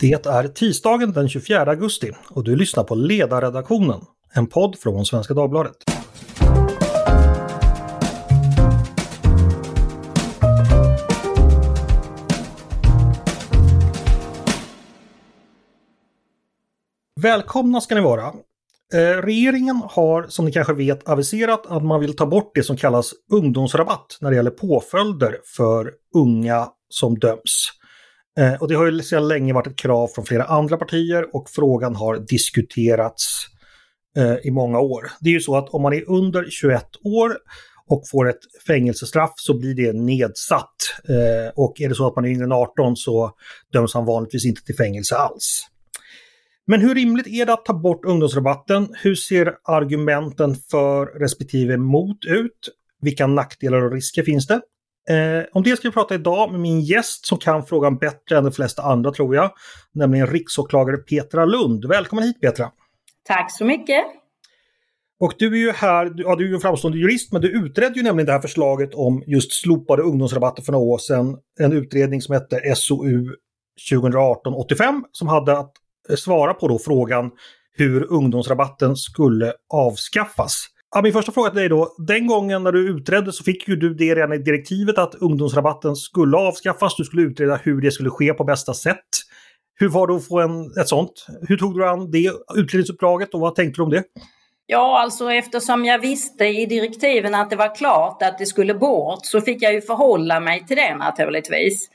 Det är tisdagen den 24 augusti och du lyssnar på Ledarredaktionen, en podd från Svenska Dagbladet. Välkomna ska ni vara! Eh, regeringen har som ni kanske vet aviserat att man vill ta bort det som kallas ungdomsrabatt när det gäller påföljder för unga som döms. Eh, och det har ju sedan länge varit ett krav från flera andra partier och frågan har diskuterats eh, i många år. Det är ju så att om man är under 21 år och får ett fängelsestraff så blir det nedsatt. Eh, och är det så att man är yngre än 18 så döms man vanligtvis inte till fängelse alls. Men hur rimligt är det att ta bort ungdomsrabatten? Hur ser argumenten för respektive mot ut? Vilka nackdelar och risker finns det? Eh, om det ska vi prata idag med min gäst som kan frågan bättre än de flesta andra tror jag. Nämligen riksåklagare Petra Lund. Välkommen hit Petra! Tack så mycket! Och du är ju här, ja, du är ju en framstående jurist, men du utredde ju nämligen det här förslaget om just slopade ungdomsrabatter för några år sedan. En utredning som hette SOU 2018-85 som hade att eh, svara på då frågan hur ungdomsrabatten skulle avskaffas. Ja, min första fråga till dig då. Den gången när du utredde så fick ju du det redan i direktivet att ungdomsrabatten skulle avskaffas. Du skulle utreda hur det skulle ske på bästa sätt. Hur var det att få en, ett sånt? Hur tog du an det utredningsuppdraget och vad tänkte du om det? Ja, alltså eftersom jag visste i direktiven att det var klart att det skulle bort så fick jag ju förhålla mig till det naturligtvis.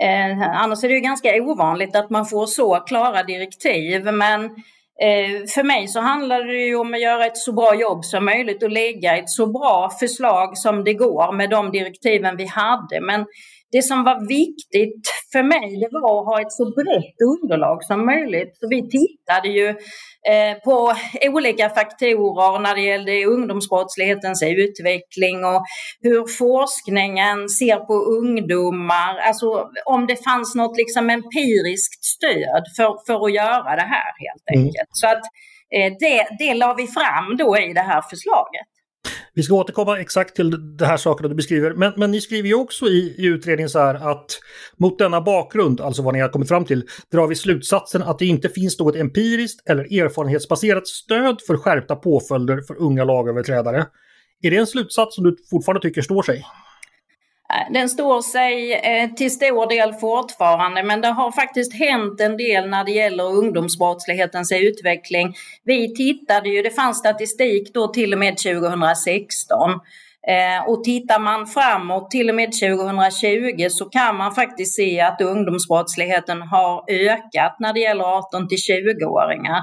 Eh, annars är det ju ganska ovanligt att man får så klara direktiv men Eh, för mig så handlar det ju om att göra ett så bra jobb som möjligt och lägga ett så bra förslag som det går med de direktiven vi hade. Men det som var viktigt för mig det var att ha ett så brett underlag som möjligt. Så vi tittade ju eh, på olika faktorer när det gällde ungdomsbrottslighetens utveckling och hur forskningen ser på ungdomar. Alltså om det fanns något liksom empiriskt stöd för, för att göra det här helt mm. enkelt. Mm. Så att eh, det, det la vi fram då i det här förslaget. Vi ska återkomma exakt till de här sakerna du beskriver. Men, men ni skriver ju också i, i utredningen så här att mot denna bakgrund, alltså vad ni har kommit fram till, drar vi slutsatsen att det inte finns något empiriskt eller erfarenhetsbaserat stöd för skärpta påföljder för unga lagöverträdare. Är det en slutsats som du fortfarande tycker står sig? Den står sig eh, till stor del fortfarande men det har faktiskt hänt en del när det gäller ungdomsbrottslighetens utveckling. Vi tittade ju, det fanns statistik då till och med 2016 eh, och tittar man framåt till och med 2020 så kan man faktiskt se att ungdomsbrottsligheten har ökat när det gäller 18 till 20-åringar.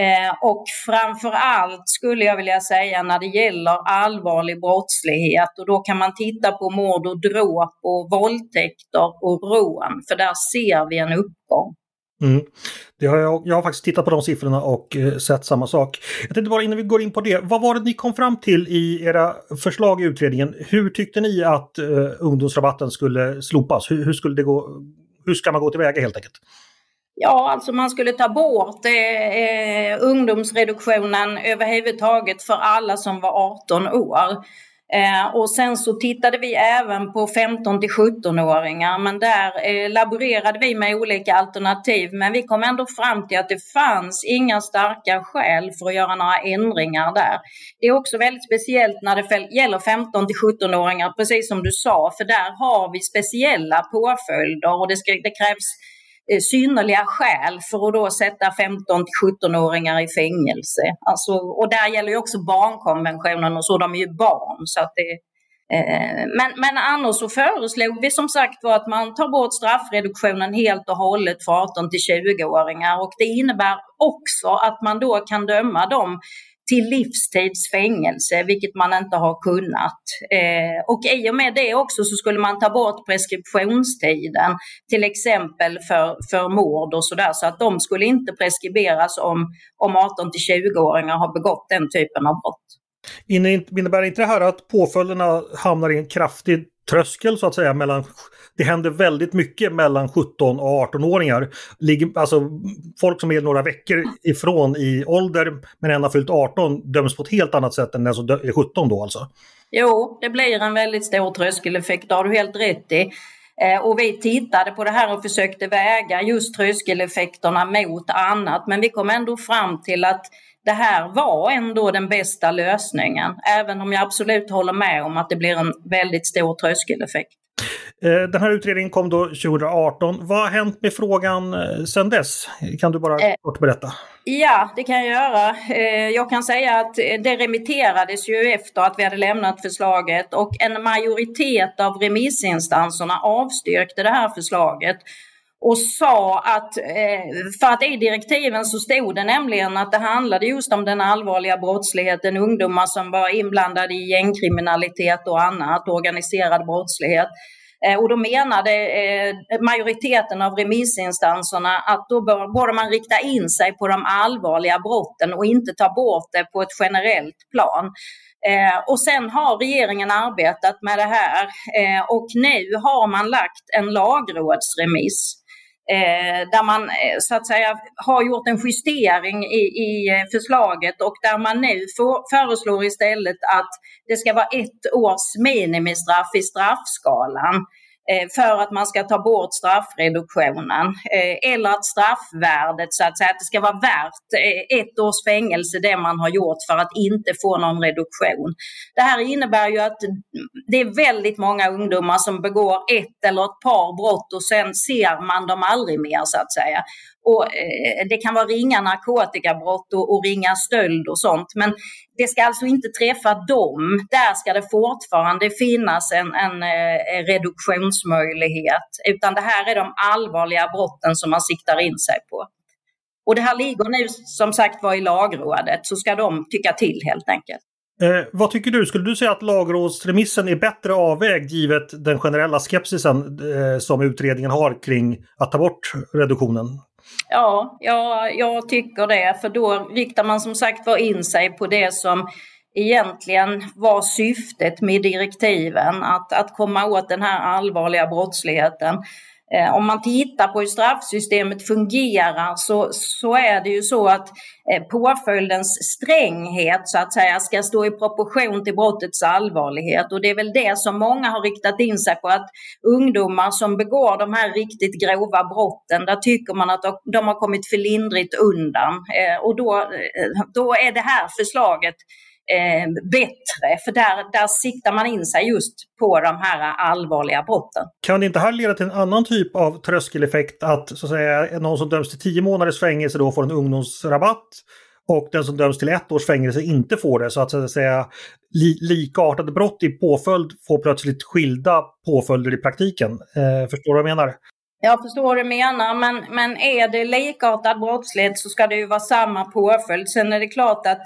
Eh, och framför allt skulle jag vilja säga när det gäller allvarlig brottslighet och då kan man titta på mord och dråp och våldtäkter och rån för där ser vi en uppgång. Mm. Det har jag, jag har faktiskt tittat på de siffrorna och eh, sett samma sak. Jag tänkte bara innan vi går in på det, vad var det ni kom fram till i era förslag i utredningen? Hur tyckte ni att eh, ungdomsrabatten skulle slopas? Hur, hur, skulle det gå? Hur ska man gå tillväga helt enkelt? Ja, alltså man skulle ta bort eh, eh, ungdomsreduktionen överhuvudtaget för alla som var 18 år. Eh, och sen så tittade vi även på 15 till 17-åringar men där eh, laborerade vi med olika alternativ men vi kom ändå fram till att det fanns inga starka skäl för att göra några ändringar där. Det är också väldigt speciellt när det gäller 15 till 17-åringar precis som du sa för där har vi speciella påföljder och det, ska, det krävs Eh, synnerliga skäl för att då sätta 15 17-åringar i fängelse. Alltså, och där gäller ju också barnkonventionen och så, de är ju barn. Så att det, eh, men, men annars så föreslog vi som sagt var att man tar bort straffreduktionen helt och hållet för 18 20-åringar och det innebär också att man då kan döma dem till livstidsfängelse, vilket man inte har kunnat. Eh, och i och med det också så skulle man ta bort preskriptionstiden, till exempel för, för mord och sådär, så att de skulle inte preskriberas om, om 18 till 20-åringar har begått den typen av brott. Innebär inte det här att påföljderna hamnar i en kraftig tröskel så att säga mellan det händer väldigt mycket mellan 17 och 18-åringar. Alltså folk som är några veckor ifrån i ålder men än har fyllt 18 döms på ett helt annat sätt än den som är 17 då alltså. Jo, det blir en väldigt stor tröskeleffekt, det har du helt rätt i. Eh, och vi tittade på det här och försökte väga just tröskeleffekterna mot annat men vi kom ändå fram till att det här var ändå den bästa lösningen. Även om jag absolut håller med om att det blir en väldigt stor tröskeleffekt. Eh, den här utredningen kom då 2018. Vad har hänt med frågan eh, sedan dess? Kan du bara kort berätta? Ja, det kan jag göra. Jag kan säga att det remitterades ju efter att vi hade lämnat förslaget och en majoritet av remissinstanserna avstyrkte det här förslaget och sa att, eh, för att i direktiven så stod det nämligen att det handlade just om den allvarliga brottsligheten, ungdomar som var inblandade i gängkriminalitet och annat, organiserad brottslighet. Eh, och då menade eh, majoriteten av remissinstanserna att då borde man rikta in sig på de allvarliga brotten och inte ta bort det på ett generellt plan. Eh, och sen har regeringen arbetat med det här eh, och nu har man lagt en lagrådsremiss eh, där man eh, så att säga har gjort en justering i, i eh, förslaget och där man nu får, föreslår istället att det ska vara ett års minimistraff i straffskalan. Eh, för att man ska ta bort straffreduktionen. Eh, eller att straffvärdet, så att säga, att det ska vara värt eh, ett års fängelse det man har gjort för att inte få någon reduktion. Det här innebär ju att det är väldigt många ungdomar som begår ett eller ett par brott och sen ser man dem aldrig mer så att säga. Och, eh, det kan vara ringa narkotikabrott och, och ringa stöld och sånt. Men det ska alltså inte träffa dem. Där ska det fortfarande finnas en, en, en eh, reduktionsmöjlighet. Utan det här är de allvarliga brotten som man siktar in sig på. Och det här ligger nu som sagt var i lagrådet, så ska de tycka till helt enkelt. Eh, vad tycker du? Skulle du säga att lagrådsremissen är bättre avvägd givet den generella skepsisen eh, som utredningen har kring att ta bort reduktionen? Ja, ja, jag tycker det. För då riktar man som sagt var in sig på det som egentligen var syftet med direktiven. Att, att komma åt den här allvarliga brottsligheten. Eh, om man tittar på hur straffsystemet fungerar så, så är det ju så att eh, påföljdens stränghet så att säga ska stå i proportion till brottets allvarlighet. Och det är väl det som många har riktat in sig på att ungdomar som begår de här riktigt grova brotten där tycker man att de har kommit för lindrigt undan. Eh, och då, då är det här förslaget eh, bättre. För där, där siktar man in sig just på de här allvarliga brotten. Kan det inte här leda till en annan typ av tröskeleffekt? Att, så att säga, någon som döms till tio månaders fängelse då får en ungdomsrabatt och den som döms till ett års fängelse inte får det. Så att, så att säga li, likartade brott i påföljd får plötsligt skilda påföljder i praktiken. Eh, förstår du vad jag menar? Jag förstår vad du menar, men, men är det likartad brottslighet så ska det ju vara samma påföljd. Sen är det klart att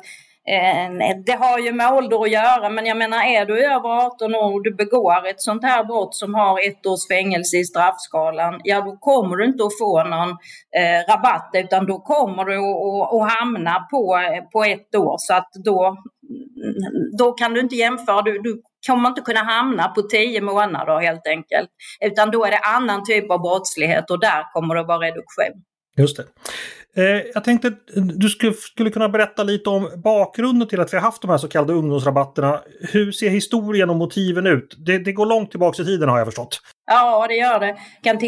Eh, det har ju med ålder att göra, men jag menar är du över 18 år och du begår ett sånt här brott som har ett års fängelse i straffskalan, ja då kommer du inte att få någon eh, rabatt utan då kommer du att, hamna på, eh, på ett år. Så att då, mm, då kan du inte jämföra, du, du kommer inte kunna hamna på tio månader helt enkelt. Utan då är det annan typ av brottslighet och där kommer det vara reduktion. Just det. Eh, jag tänkte att du skulle, skulle kunna berätta lite om bakgrunden till att vi har haft de här så kallade ungdomsrabatterna. Hur ser historien och motiven ut? Det, det går långt tillbaka i tiden har jag förstått. Ja, det gör det. Kan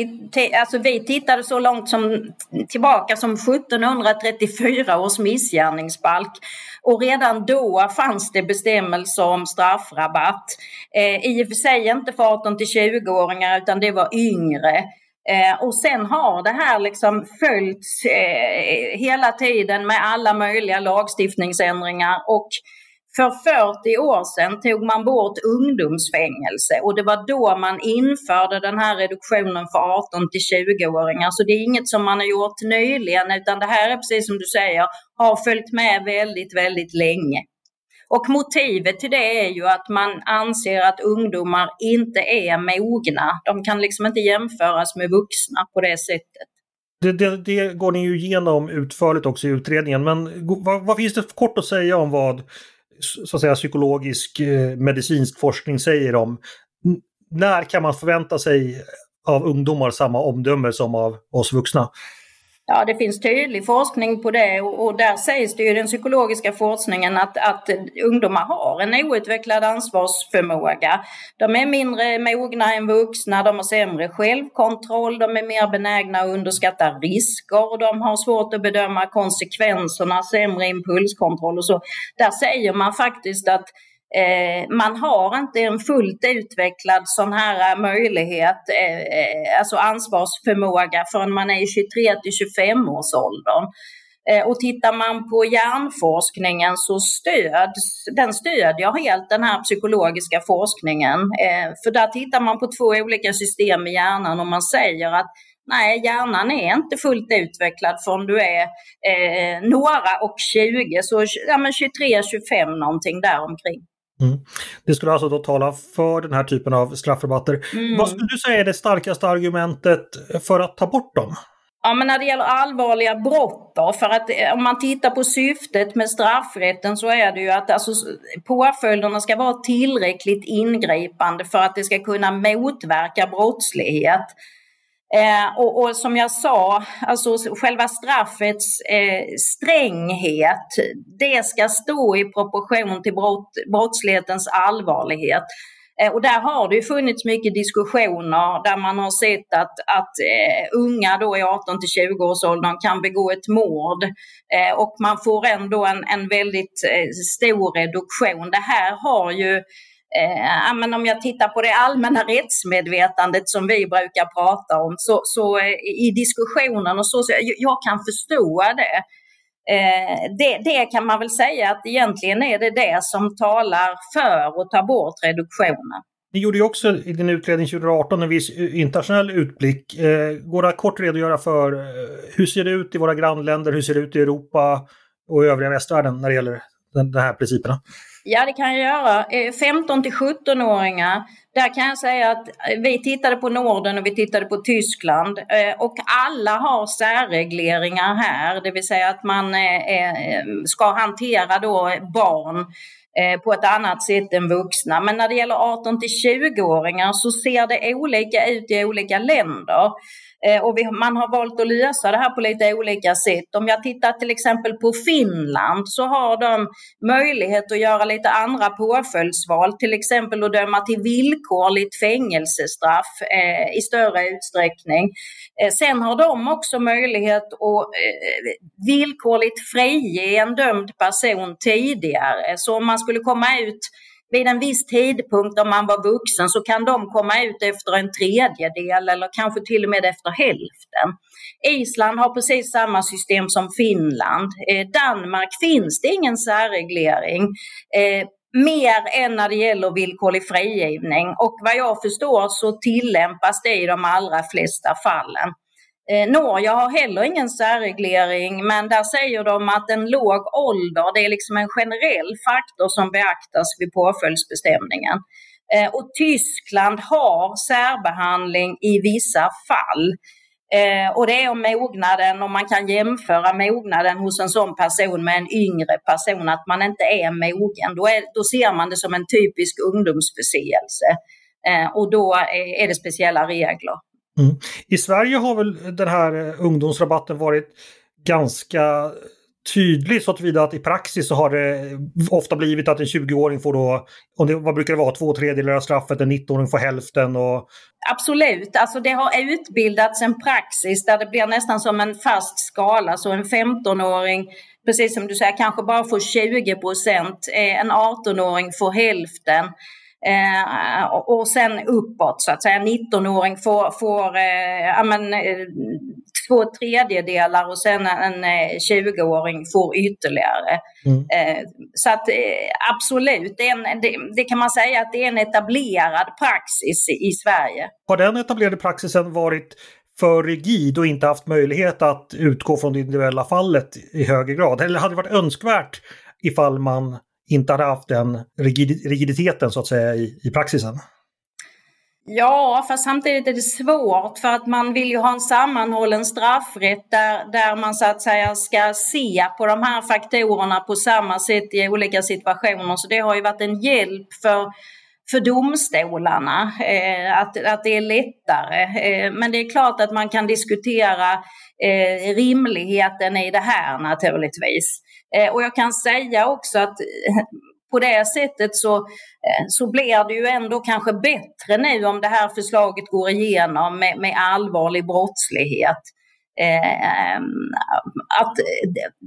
alltså, vi tittade så långt som, tillbaka som 1734 års missgärningsbalk. Och redan då fanns det bestämmelser om straffrabatt. Eh, I och för sig inte för 18 till 20-åringar utan det var yngre. Eh, och sen har det här liksom följts eh, hela tiden med alla möjliga lagstiftningsändringar och för 40 år sedan tog man bort ungdomsfängelse och det var då man införde den här reduktionen för 18 till 20-åringar. Så det är inget som man har gjort nyligen utan det här är precis som du säger, har följt med väldigt, väldigt länge. Och motivet till det är ju att man anser att ungdomar inte är mogna. De kan liksom inte jämföras med vuxna på det sättet. Det, det, det går ni ju igenom utförligt också i utredningen, men vad, vad, finns det kort att säga om vad så att säga, psykologisk eh, medicinsk forskning säger om när kan man förvänta sig av ungdomar samma omdöme som av oss vuxna? Ja, det finns tydlig forskning på det och, och där sägs det ju i den psykologiska forskningen att, att ungdomar har en outvecklad ansvarsförmåga. De är mindre mogna än vuxna, de har sämre självkontroll, de är mer benägna att underskatta risker och de har svårt att bedöma konsekvenserna, sämre impulskontroll och så. Där säger man faktiskt att Eh, man har inte en fullt utvecklad sån här eh, möjlighet, eh, eh, alltså ansvarsförmåga förrän man är i 23 till 25 års åldern. Eh, och tittar man på hjärnforskningen så stöds, den stödjer helt den här psykologiska forskningen. Eh, för där tittar man på två olika system i hjärnan och man säger att Nej, hjärnan är inte fullt utvecklad förrän du är eh, några och 20, så ja, 23-25 någonting däromkring. Mm. Det skulle alltså då tala för den här typen av straffrabatter. Mm. Vad skulle du säga är det starkaste argumentet för att ta bort dem? Ja, men när det gäller allvarliga brott då, för att eh, om man tittar på syftet med straffrätten så är det ju att alltså, påföljderna ska vara tillräckligt ingripande för att det ska kunna motverka brottslighet. Eh, och, och, som jag sa, alltså själva straffets eh, stränghet, det ska stå i proportion till brott, brottslighetens allvarlighet. Eh, och där har det ju funnits mycket diskussioner där man har sett att, att eh, unga då i 18 till 20-årsåldern kan begå ett mord eh, och man får ändå en, en väldigt eh, stor reduktion. Det här har ju Eh, men om jag tittar på det allmänna rättsmedvetandet som vi brukar prata om så, så eh, i diskussionen och så, så jag, jag kan förstå det. Eh, det. Det kan man väl säga att egentligen är det det som talar för att ta bort reduktionen. Ni gjorde ju också i din utredning 2018 en viss internationell utblick. Eh, går det att kort redogöra för eh, hur ser det ut i våra grannländer, hur ser det ut i Europa och övriga västvärlden när det gäller de här principerna? Ja, det kan jag göra. Eh, 15 till 17-åringar, där kan jag säga att eh, vi tittade på Norden och vi tittade på Tyskland eh, och alla har särregleringar här, det vill säga att man ska hantera då barn på ett annat sätt än vuxna. Men när det gäller 18 till 20-åringar så ser det olika ut i olika länder. Eh, och vi, man har valt att lösa det här på lite olika sätt. Om jag tittar till exempel på Finland så har de möjlighet att göra lite andra påföljdsval, till exempel att döma till villkorligt fängelsestraff eh, i större utsträckning. Eh, sen har de också möjlighet att eh, villkorligt frige en dömd person tidigare. Så om man skulle komma ut vid en viss tidpunkt om man var vuxen så kan de komma ut efter en tredjedel eller kanske till och med efter hälften. Island har precis samma system som Finland. Eh, Danmark finns det ingen särreglering. Eh, mer än när det gäller villkorlig frigivning och vad jag förstår så tillämpas det i de allra flesta fallen. Eh, Norge har heller ingen särreglering men där säger de att en låg ålder det är liksom en generell faktor som beaktas vid påföljdsbestämningen. Eh, och Tyskland har särbehandling i vissa fall. Eh, och det är om mognaden, om man kan jämföra mognaden hos en sån person med en yngre person, att man inte är mogen. Då, är, då ser man det som en typisk ungdomsförseelse. Eh, och då är, är det speciella regler. Mm. I Sverige har väl den här eh, ungdomsrabatten varit ganska tydlig så tillvida att i praxis så har det eh, ofta blivit att en 20-åring får då, om det, vad brukar det vara, två tredjedelar av straffet, en 19-åring får hälften och... Absolut, alltså det har utbildats en praxis där det blir nästan som en fast skala, så en 15-åring precis som du säger, kanske bara får 20 procent, eh, en 18-åring får hälften. Eh, och sen uppåt så att säga. 19-åring får, får eh, ja, men, eh, två tredjedelar och sen en 20-åring eh, får ytterligare. Mm. Eh, så att absolut, det, en, det, det, kan man säga att det är en etablerad praxis i, i Sverige. Har den etablerade praxisen varit för rigid och inte haft möjlighet att utgå från det individuella fallet i högre grad? Eller hade det varit önskvärt ifall man inte hade haft den rigiditeten så att säga i, i praxisen? Ja, fast samtidigt är det svårt för att man vill ju ha en sammanhållen straffrätt där, där man så att säga ska se på de här faktorerna på samma sätt i olika situationer. Så det har ju varit en hjälp för för domstolarna, eh, att, att det är lättare. Eh, men det är klart att man kan diskutera eh, rimligheten i det här naturligtvis. Eh, och jag kan säga också att eh, på det sättet så, eh, så blir det ju ändå kanske bättre nu om det här förslaget går igenom med, med allvarlig brottslighet. Eh, att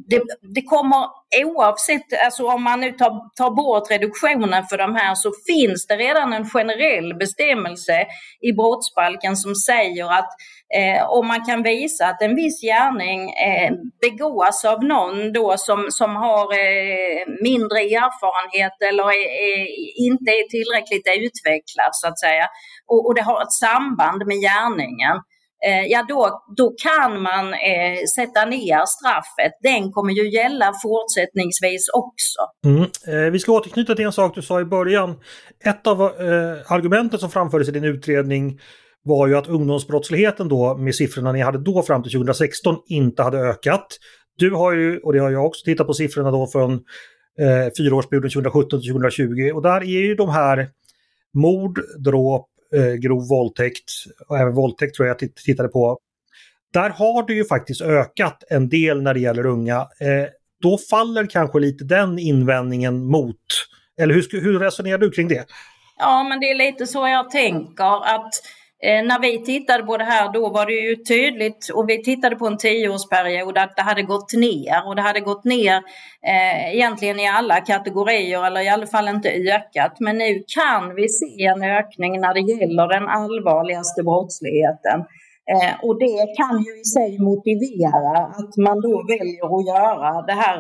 det, det, kommer oavsett, alltså om man nu tar, tar bort reduktionen för de här så finns det redan en generell bestämmelse i brottsbalken som säger att eh, om man kan visa att en viss gärning eh, begås av någon då som, som har eh, mindre erfarenhet eller är, är, inte är tillräckligt utvecklad så att säga. Och, och det har ett samband med gärningen. Eh, Eh, ja då, då kan man eh, sätta ner straffet. Den kommer ju gälla fortsättningsvis också. Mm. Eh, vi ska återknyta till en sak du sa i början. Ett av eh, argumenten som framfördes i din utredning var ju att ungdomsbrottsligheten då med siffrorna ni hade då fram till 2016 inte hade ökat. Du har ju, och det har jag också, tittat på siffrorna då från eh, fyraårsperioden 2017 till 2020 och där är ju de här mord, dråp, Eh, grov våldtäkt och även våldtäkt tror jag jag tittade på. Där har det ju faktiskt ökat en del när det gäller unga. Eh, då faller kanske lite den invändningen mot, eller hur, hur resonerar du kring det? Ja, men det är lite så jag tänker att Eh, när vi tittade på det här då var det ju tydligt och vi tittade på en tioårsperiod att det hade gått ner och det hade gått ner eh, egentligen i alla kategorier eller i alla fall inte ökat. Men nu kan vi se en ökning när det gäller den allvarligaste brottsligheten. Eh, och det kan ju i sig motivera att man då väljer att göra det här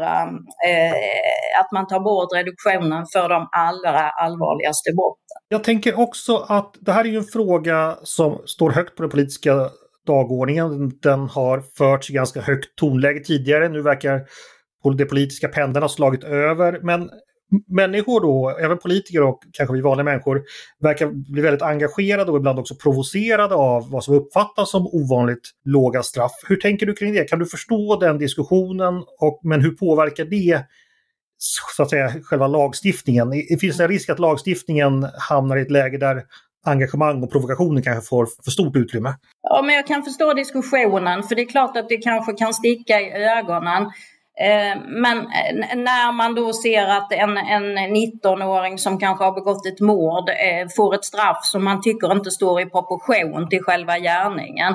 eh, att man tar bort reduktionen för de allra allvarligaste brotten. Jag tänker också att det här är ju en fråga som står högt på den politiska dagordningen. Den har förts i ganska högt tonläge tidigare. Nu verkar det politiska pendeln ha slagit över. Men människor då, även politiker och kanske vi vanliga människor, verkar bli väldigt engagerade och ibland också provocerade av vad som uppfattas som ovanligt låga straff. Hur tänker du kring det? Kan du förstå den diskussionen? Och, men hur påverkar det så att säga själva lagstiftningen? Finns det en risk att lagstiftningen hamnar i ett läge där engagemang och provokationer kanske får för stort utrymme? Ja, men jag kan förstå diskussionen för det är klart att det kanske kan sticka i ögonen. Eh, men eh, när man då ser att en, en 19-åring som kanske har begått ett mord eh, får ett straff som man tycker inte står i proportion till själva gärningen.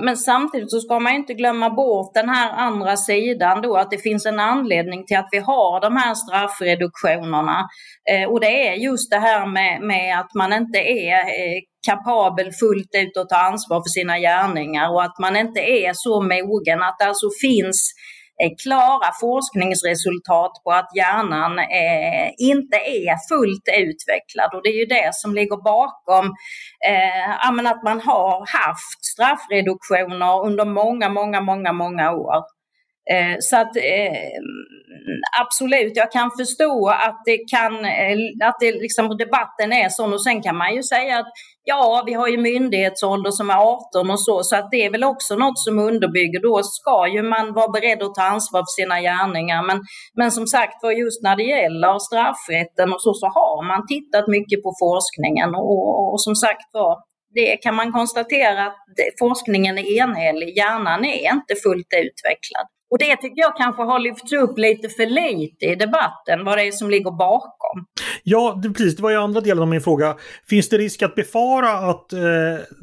Men samtidigt så ska man inte glömma bort den här andra sidan då att det finns en anledning till att vi har de här straffreduktionerna. Och det är just det här med, med att man inte är kapabel fullt ut att ta ansvar för sina gärningar och att man inte är så mogen att det alltså finns klara forskningsresultat på att hjärnan eh, inte är fullt utvecklad och det är ju det som ligger bakom eh, att man har haft straffreduktioner under många, många, många, många år. Eh, så att eh, absolut, jag kan förstå att det kan, eh, att det liksom, debatten är sån och sen kan man ju säga att ja, vi har ju myndighetsålder som är 18 och så, så att det är väl också något som underbygger, då ska ju man vara beredd att ta ansvar för sina gärningar. Men, men som sagt var, just när det gäller straffrätten och så, så har man tittat mycket på forskningen och, och som sagt var, det kan man konstatera att forskningen är enhällig, hjärnan är inte fullt utvecklad. Och det tycker jag kanske har lyfts upp lite för lite i debatten, vad det är som ligger bakom. Ja, precis. Det var ju andra delen av min fråga. Finns det risk att befara att eh,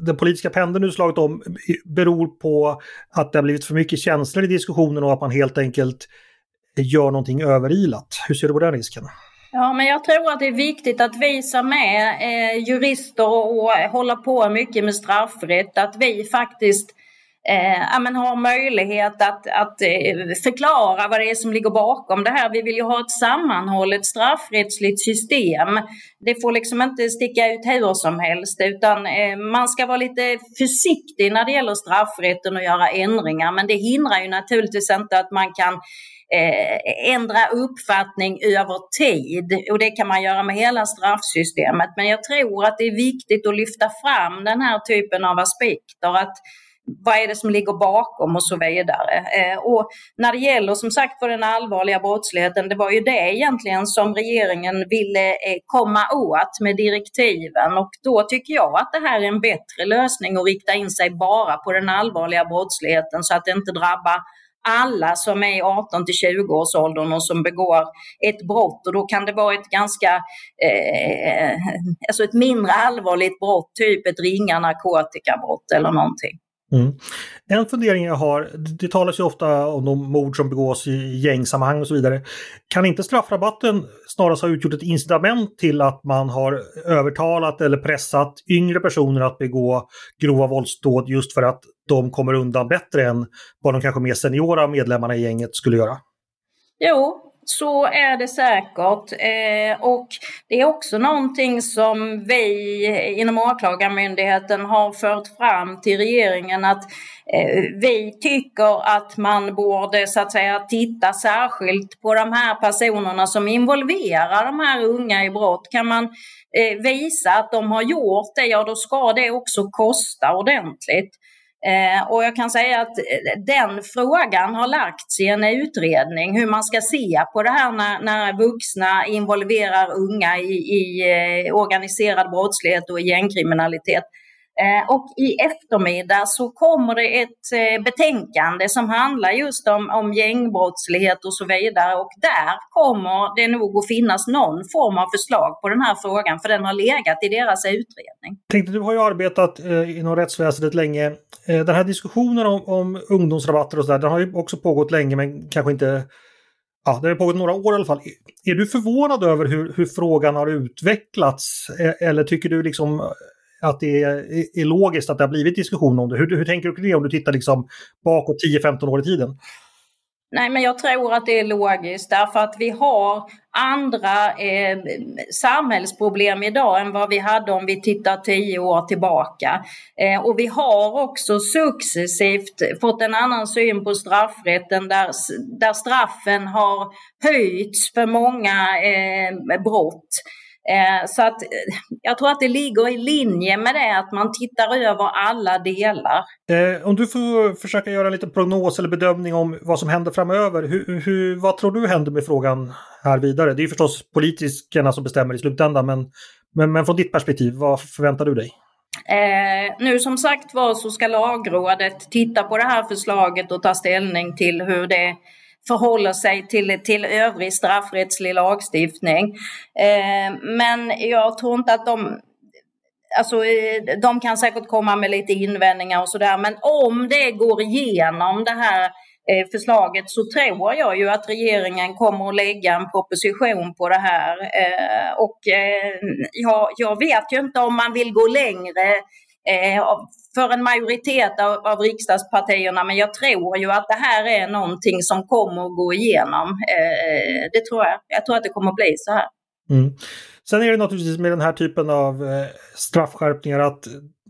den politiska pendeln nu slagit om beror på att det har blivit för mycket känslor i diskussionen och att man helt enkelt gör någonting överilat? Hur ser du på den risken? Ja, men jag tror att det är viktigt att visa med eh, jurister och hålla på mycket med straffrätt, att vi faktiskt eh, men har möjlighet att, att eh, förklara vad det är som ligger bakom det här. Vi vill ju ha ett sammanhållet straffrättsligt system. Det får liksom inte sticka ut hur som helst utan eh, man ska vara lite försiktig när det gäller straffrätten och göra ändringar. Men det hindrar ju naturligtvis inte att man kan eh, ändra uppfattning över tid och det kan man göra med hela straffsystemet. Men jag tror att det är viktigt att lyfta fram den här typen av aspekter. Att vad är det som ligger bakom och så vidare. Eh, och när det gäller som sagt för den allvarliga brottsligheten, det var ju det egentligen som regeringen ville eh, komma åt med direktiven och då tycker jag att det här är en bättre lösning att rikta in sig bara på den allvarliga brottsligheten så att det inte drabbar alla som är i 18 till 20 års åldern och som begår ett brott och då kan det vara ett ganska, eh, alltså ett mindre allvarligt brott, typ ett ringa narkotikabrott eller någonting. Mm. En fundering jag har, det talas ju ofta om de mord som begås i gängsammanhang och så vidare. Kan inte straffrabatten snarast ha utgjort ett incitament till att man har övertalat eller pressat yngre personer att begå grova våldsdåd just för att de kommer undan bättre än vad de kanske mer seniora medlemmarna i gänget skulle göra? Jo, så är det säkert. Eh, och det är också någonting som vi inom Åklagarmyndigheten har fört fram till regeringen att eh, vi tycker att man borde så att säga titta särskilt på de här personerna som involverar de här unga i brott. Kan man eh, visa att de har gjort det, ja då ska det också kosta ordentligt. Eh, och jag kan säga att eh, den frågan har lagts i en utredning hur man ska se på det här när, när vuxna involverar unga i, i eh, organiserad brottslighet och gängkriminalitet. Eh, och i eftermiddag så kommer det ett eh, betänkande som handlar just om, om gängbrottslighet och så vidare och där kommer det nog att finnas någon form av förslag på den här frågan för den har legat i deras utredning. Tänkte, du har ju arbetat eh, inom rättsväsendet länge. Eh, den här diskussionen om, om ungdomsrabatter och sådär, den har ju också pågått länge men kanske inte Ja, det har pågått några år i alla fall. Är du förvånad över hur, hur frågan har utvecklats? Eh, eller tycker du liksom att det är, är, logiskt att det har blivit diskussion om det. Hur, hur tänker du kring det om du tittar liksom bakåt 10-15 år i tiden? Nej, men jag tror att det är logiskt därför att vi har andra eh, samhällsproblem idag än vad vi hade om vi tittar tio år tillbaka. Eh, och vi har också successivt fått en annan syn på straffrätten där, där straffen har höjts för många eh, brott. Eh, så att eh, jag tror att det ligger i linje med det att man tittar över alla delar. Eh, om du får försöka göra lite prognos eller bedömning om vad som händer framöver. Hur, hur, vad tror du händer med frågan här vidare? Det är förstås politikerna som bestämmer i slutändan men, men, men från ditt perspektiv, vad förväntar du dig? Eh, nu som sagt var så ska lagrådet titta på det här förslaget och ta ställning till hur det förhåller sig till, till övrig straffrättslig lagstiftning. Eh, men jag tror inte att de Alltså, eh, de kan säkert komma med lite invändningar och sådär, men om det går igenom det här eh, förslaget så tror jag ju att regeringen kommer att lägga en proposition på det här. Och jag, jag vet ju inte om man vill gå längre för en majoritet av, av riksdagspartierna men jag tror ju att det här är någonting som kommer att gå igenom. Eh, eh, det tror jag. Jag tror att det kommer att bli så här. Mm. Sen är det naturligtvis med den här typen av eh, straffskärpningar att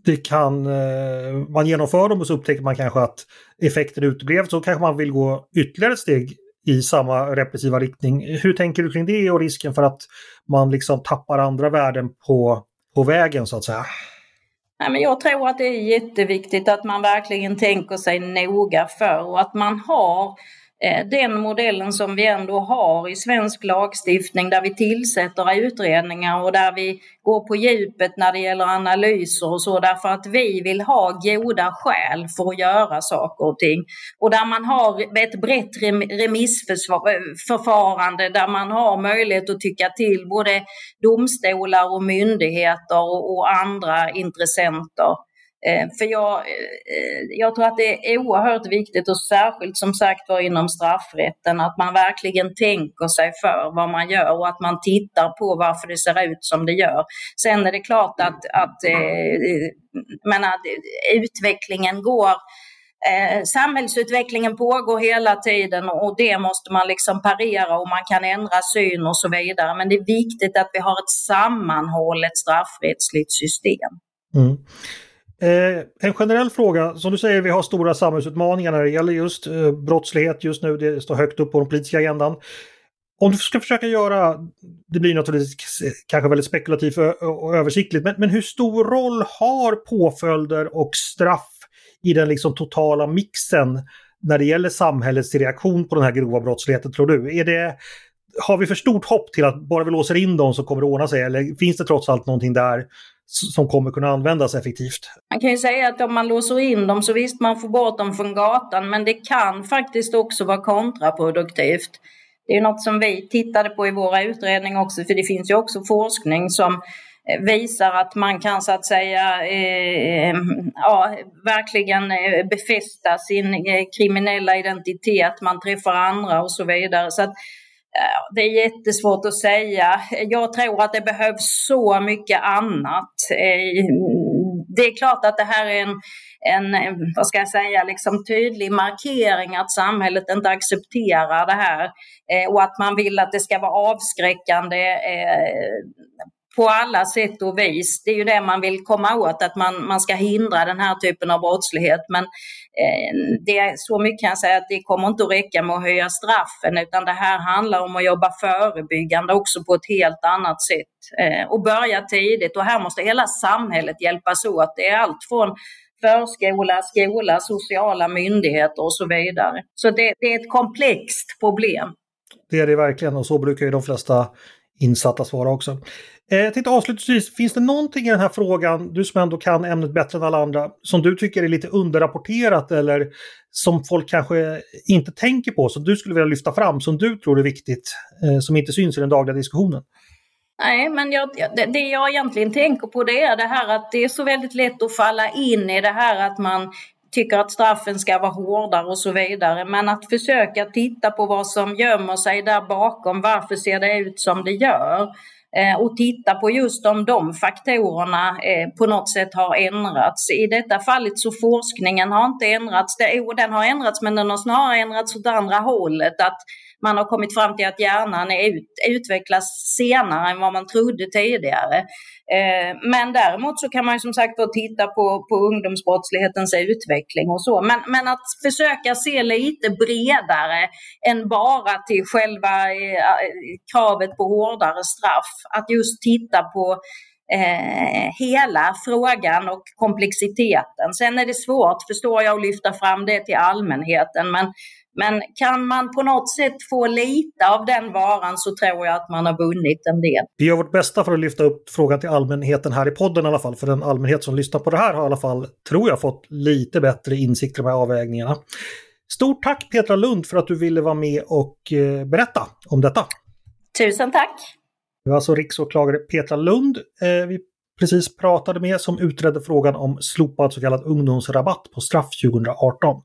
det kan, eh, man genomför dem och så upptäcker man kanske att effekten uteblev. Så kanske man vill gå ytterligare ett steg i samma repressiva riktning. Hur tänker du kring det och risken för att man liksom tappar andra värden på, på vägen så att säga? Nej, men jag tror att det är jätteviktigt att man verkligen tänker sig noga för och att man har Eh, den modellen som vi ändå har i svensk lagstiftning där vi tillsätter utredningar och där vi går på djupet när det gäller analyser och så därför att vi vill ha goda skäl för att göra saker och ting. Och där man har ett brett remissförfarande eh, där man har möjlighet att tycka till både domstolar och myndigheter och andra intressenter. Eh, för jag, eh, jag tror att det är oerhört viktigt och särskilt som sagt var inom straffrätten att man verkligen tänker sig för vad man gör och att man tittar på varför det ser ut som det gör. Sen är det klart att, att eh, menar, utvecklingen går Eh, samhällsutvecklingen pågår hela tiden och det måste man liksom parera och man kan ändra syn och så vidare. Men det är viktigt att vi har ett sammanhållet straffrättsligt system. Mm. Eh, en generell fråga, som du säger, vi har stora samhällsutmaningar när det gäller just eh, brottslighet just nu. Det står högt upp på den politiska agendan. Om du ska försöka göra, det blir naturligtvis kanske väldigt spekulativt och översiktligt, men, men hur stor roll har påföljder och straff i den liksom totala mixen när det gäller samhällets reaktion på den här grova brottsligheten tror du? Är det, har vi för stort hopp till att bara vi låser in dem så kommer det ordna sig eller finns det trots allt någonting där som kommer kunna användas effektivt. Man kan ju säga att om man låser in dem så visst man får bort dem från gatan men det kan faktiskt också vara kontraproduktivt. Det är något som vi tittade på i våra utredningar också för det finns ju också forskning som eh, visar att man kan så att säga eh, eh ja, verkligen eh, befästa sin kriminella identitet, man träffar andra och så vidare. Så att, det är jättesvårt att säga. Jag tror att det behövs så mycket annat. Eh, det är klart att det här är en, en vad ska jag säga, liksom tydlig markering att samhället inte accepterar det här eh, och att man vill att det ska vara avskräckande eh, på alla sätt och vis. Det är ju det man vill komma åt, att man, man ska hindra den här typen av brottslighet. Men eh, det är så mycket kan jag säga att det kommer inte att räcka med att höja straffen utan det här handlar om att jobba förebyggande också på ett helt annat sätt. Eh, och börja tidigt och här måste hela samhället hjälpas åt. Det är allt från förskola, skola, sociala myndigheter och så vidare. Så det, det är ett komplext problem. Det är det verkligen och så brukar ju de flesta insatta svara också. Eh, jag tänkte avslutningsvis, finns det någonting i den här frågan, du som ändå kan ämnet bättre än alla andra, som du tycker är lite underrapporterat eller som folk kanske inte tänker på, som du skulle vilja lyfta fram, som du tror är viktigt, eh, som inte syns i den dagliga diskussionen? Nej, men jag, det jag egentligen tänker på det är det här att det är så väldigt lätt att falla in i det här att man tycker att straffen ska vara hårdare och så vidare. Men att försöka titta på vad som gömmer sig där bakom, varför ser det ut som det gör? Eh, och titta på just om de faktorerna eh, på något sätt har ändrats. I detta fallet så forskningen har inte ändrats. Jo, den har ändrats men den har snarare ändrats åt andra hållet. Att man har kommit fram till att hjärnan är ut, utvecklas senare än vad man trodde tidigare. Eh, men däremot så kan man ju som sagt då titta på, på ungdomsbrottslighetens utveckling och så. Men, men att försöka se lite bredare än bara till själva eh, kravet på hårdare straff. Att just titta på eh, hela frågan och komplexiteten. Sen är det svårt, förstår jag, att lyfta fram det till allmänheten. Men men kan man på något sätt få lite av den varan så tror jag att man har vunnit en del. Vi gör vårt bästa för att lyfta upp frågan till allmänheten här i podden i alla fall. För den allmänhet som lyssnar på det här har i alla fall, tror jag, fått lite bättre insikt i de här avvägningarna. Stort tack Petra Lund för att du ville vara med och eh, berätta om detta. Tusen tack! Det var alltså riksåklagare Petra Lund eh, vi precis pratade med som utredde frågan om slopad så kallad ungdomsrabatt på straff 2018.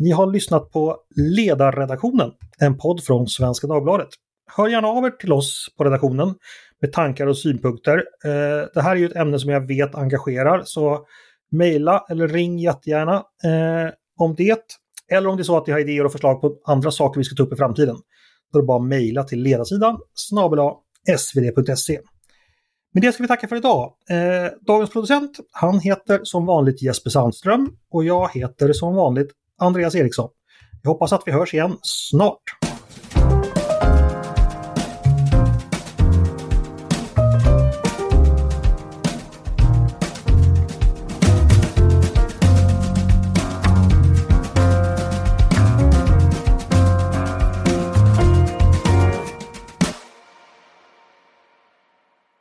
Ni har lyssnat på Ledarredaktionen, en podd från Svenska Dagbladet. Hör gärna av er till oss på redaktionen med tankar och synpunkter. Eh, det här är ju ett ämne som jag vet engagerar, så mejla eller ring jättegärna eh, om det. Eller om det är så att ni har idéer och förslag på andra saker vi ska ta upp i framtiden. Då är det bara att mejla till ledarsidan snabel svd.se. Med det ska vi tacka för idag. Eh, dagens producent, han heter som vanligt Jesper Sandström och jag heter som vanligt Andreas Eriksson. Jag hoppas att vi hörs igen snart.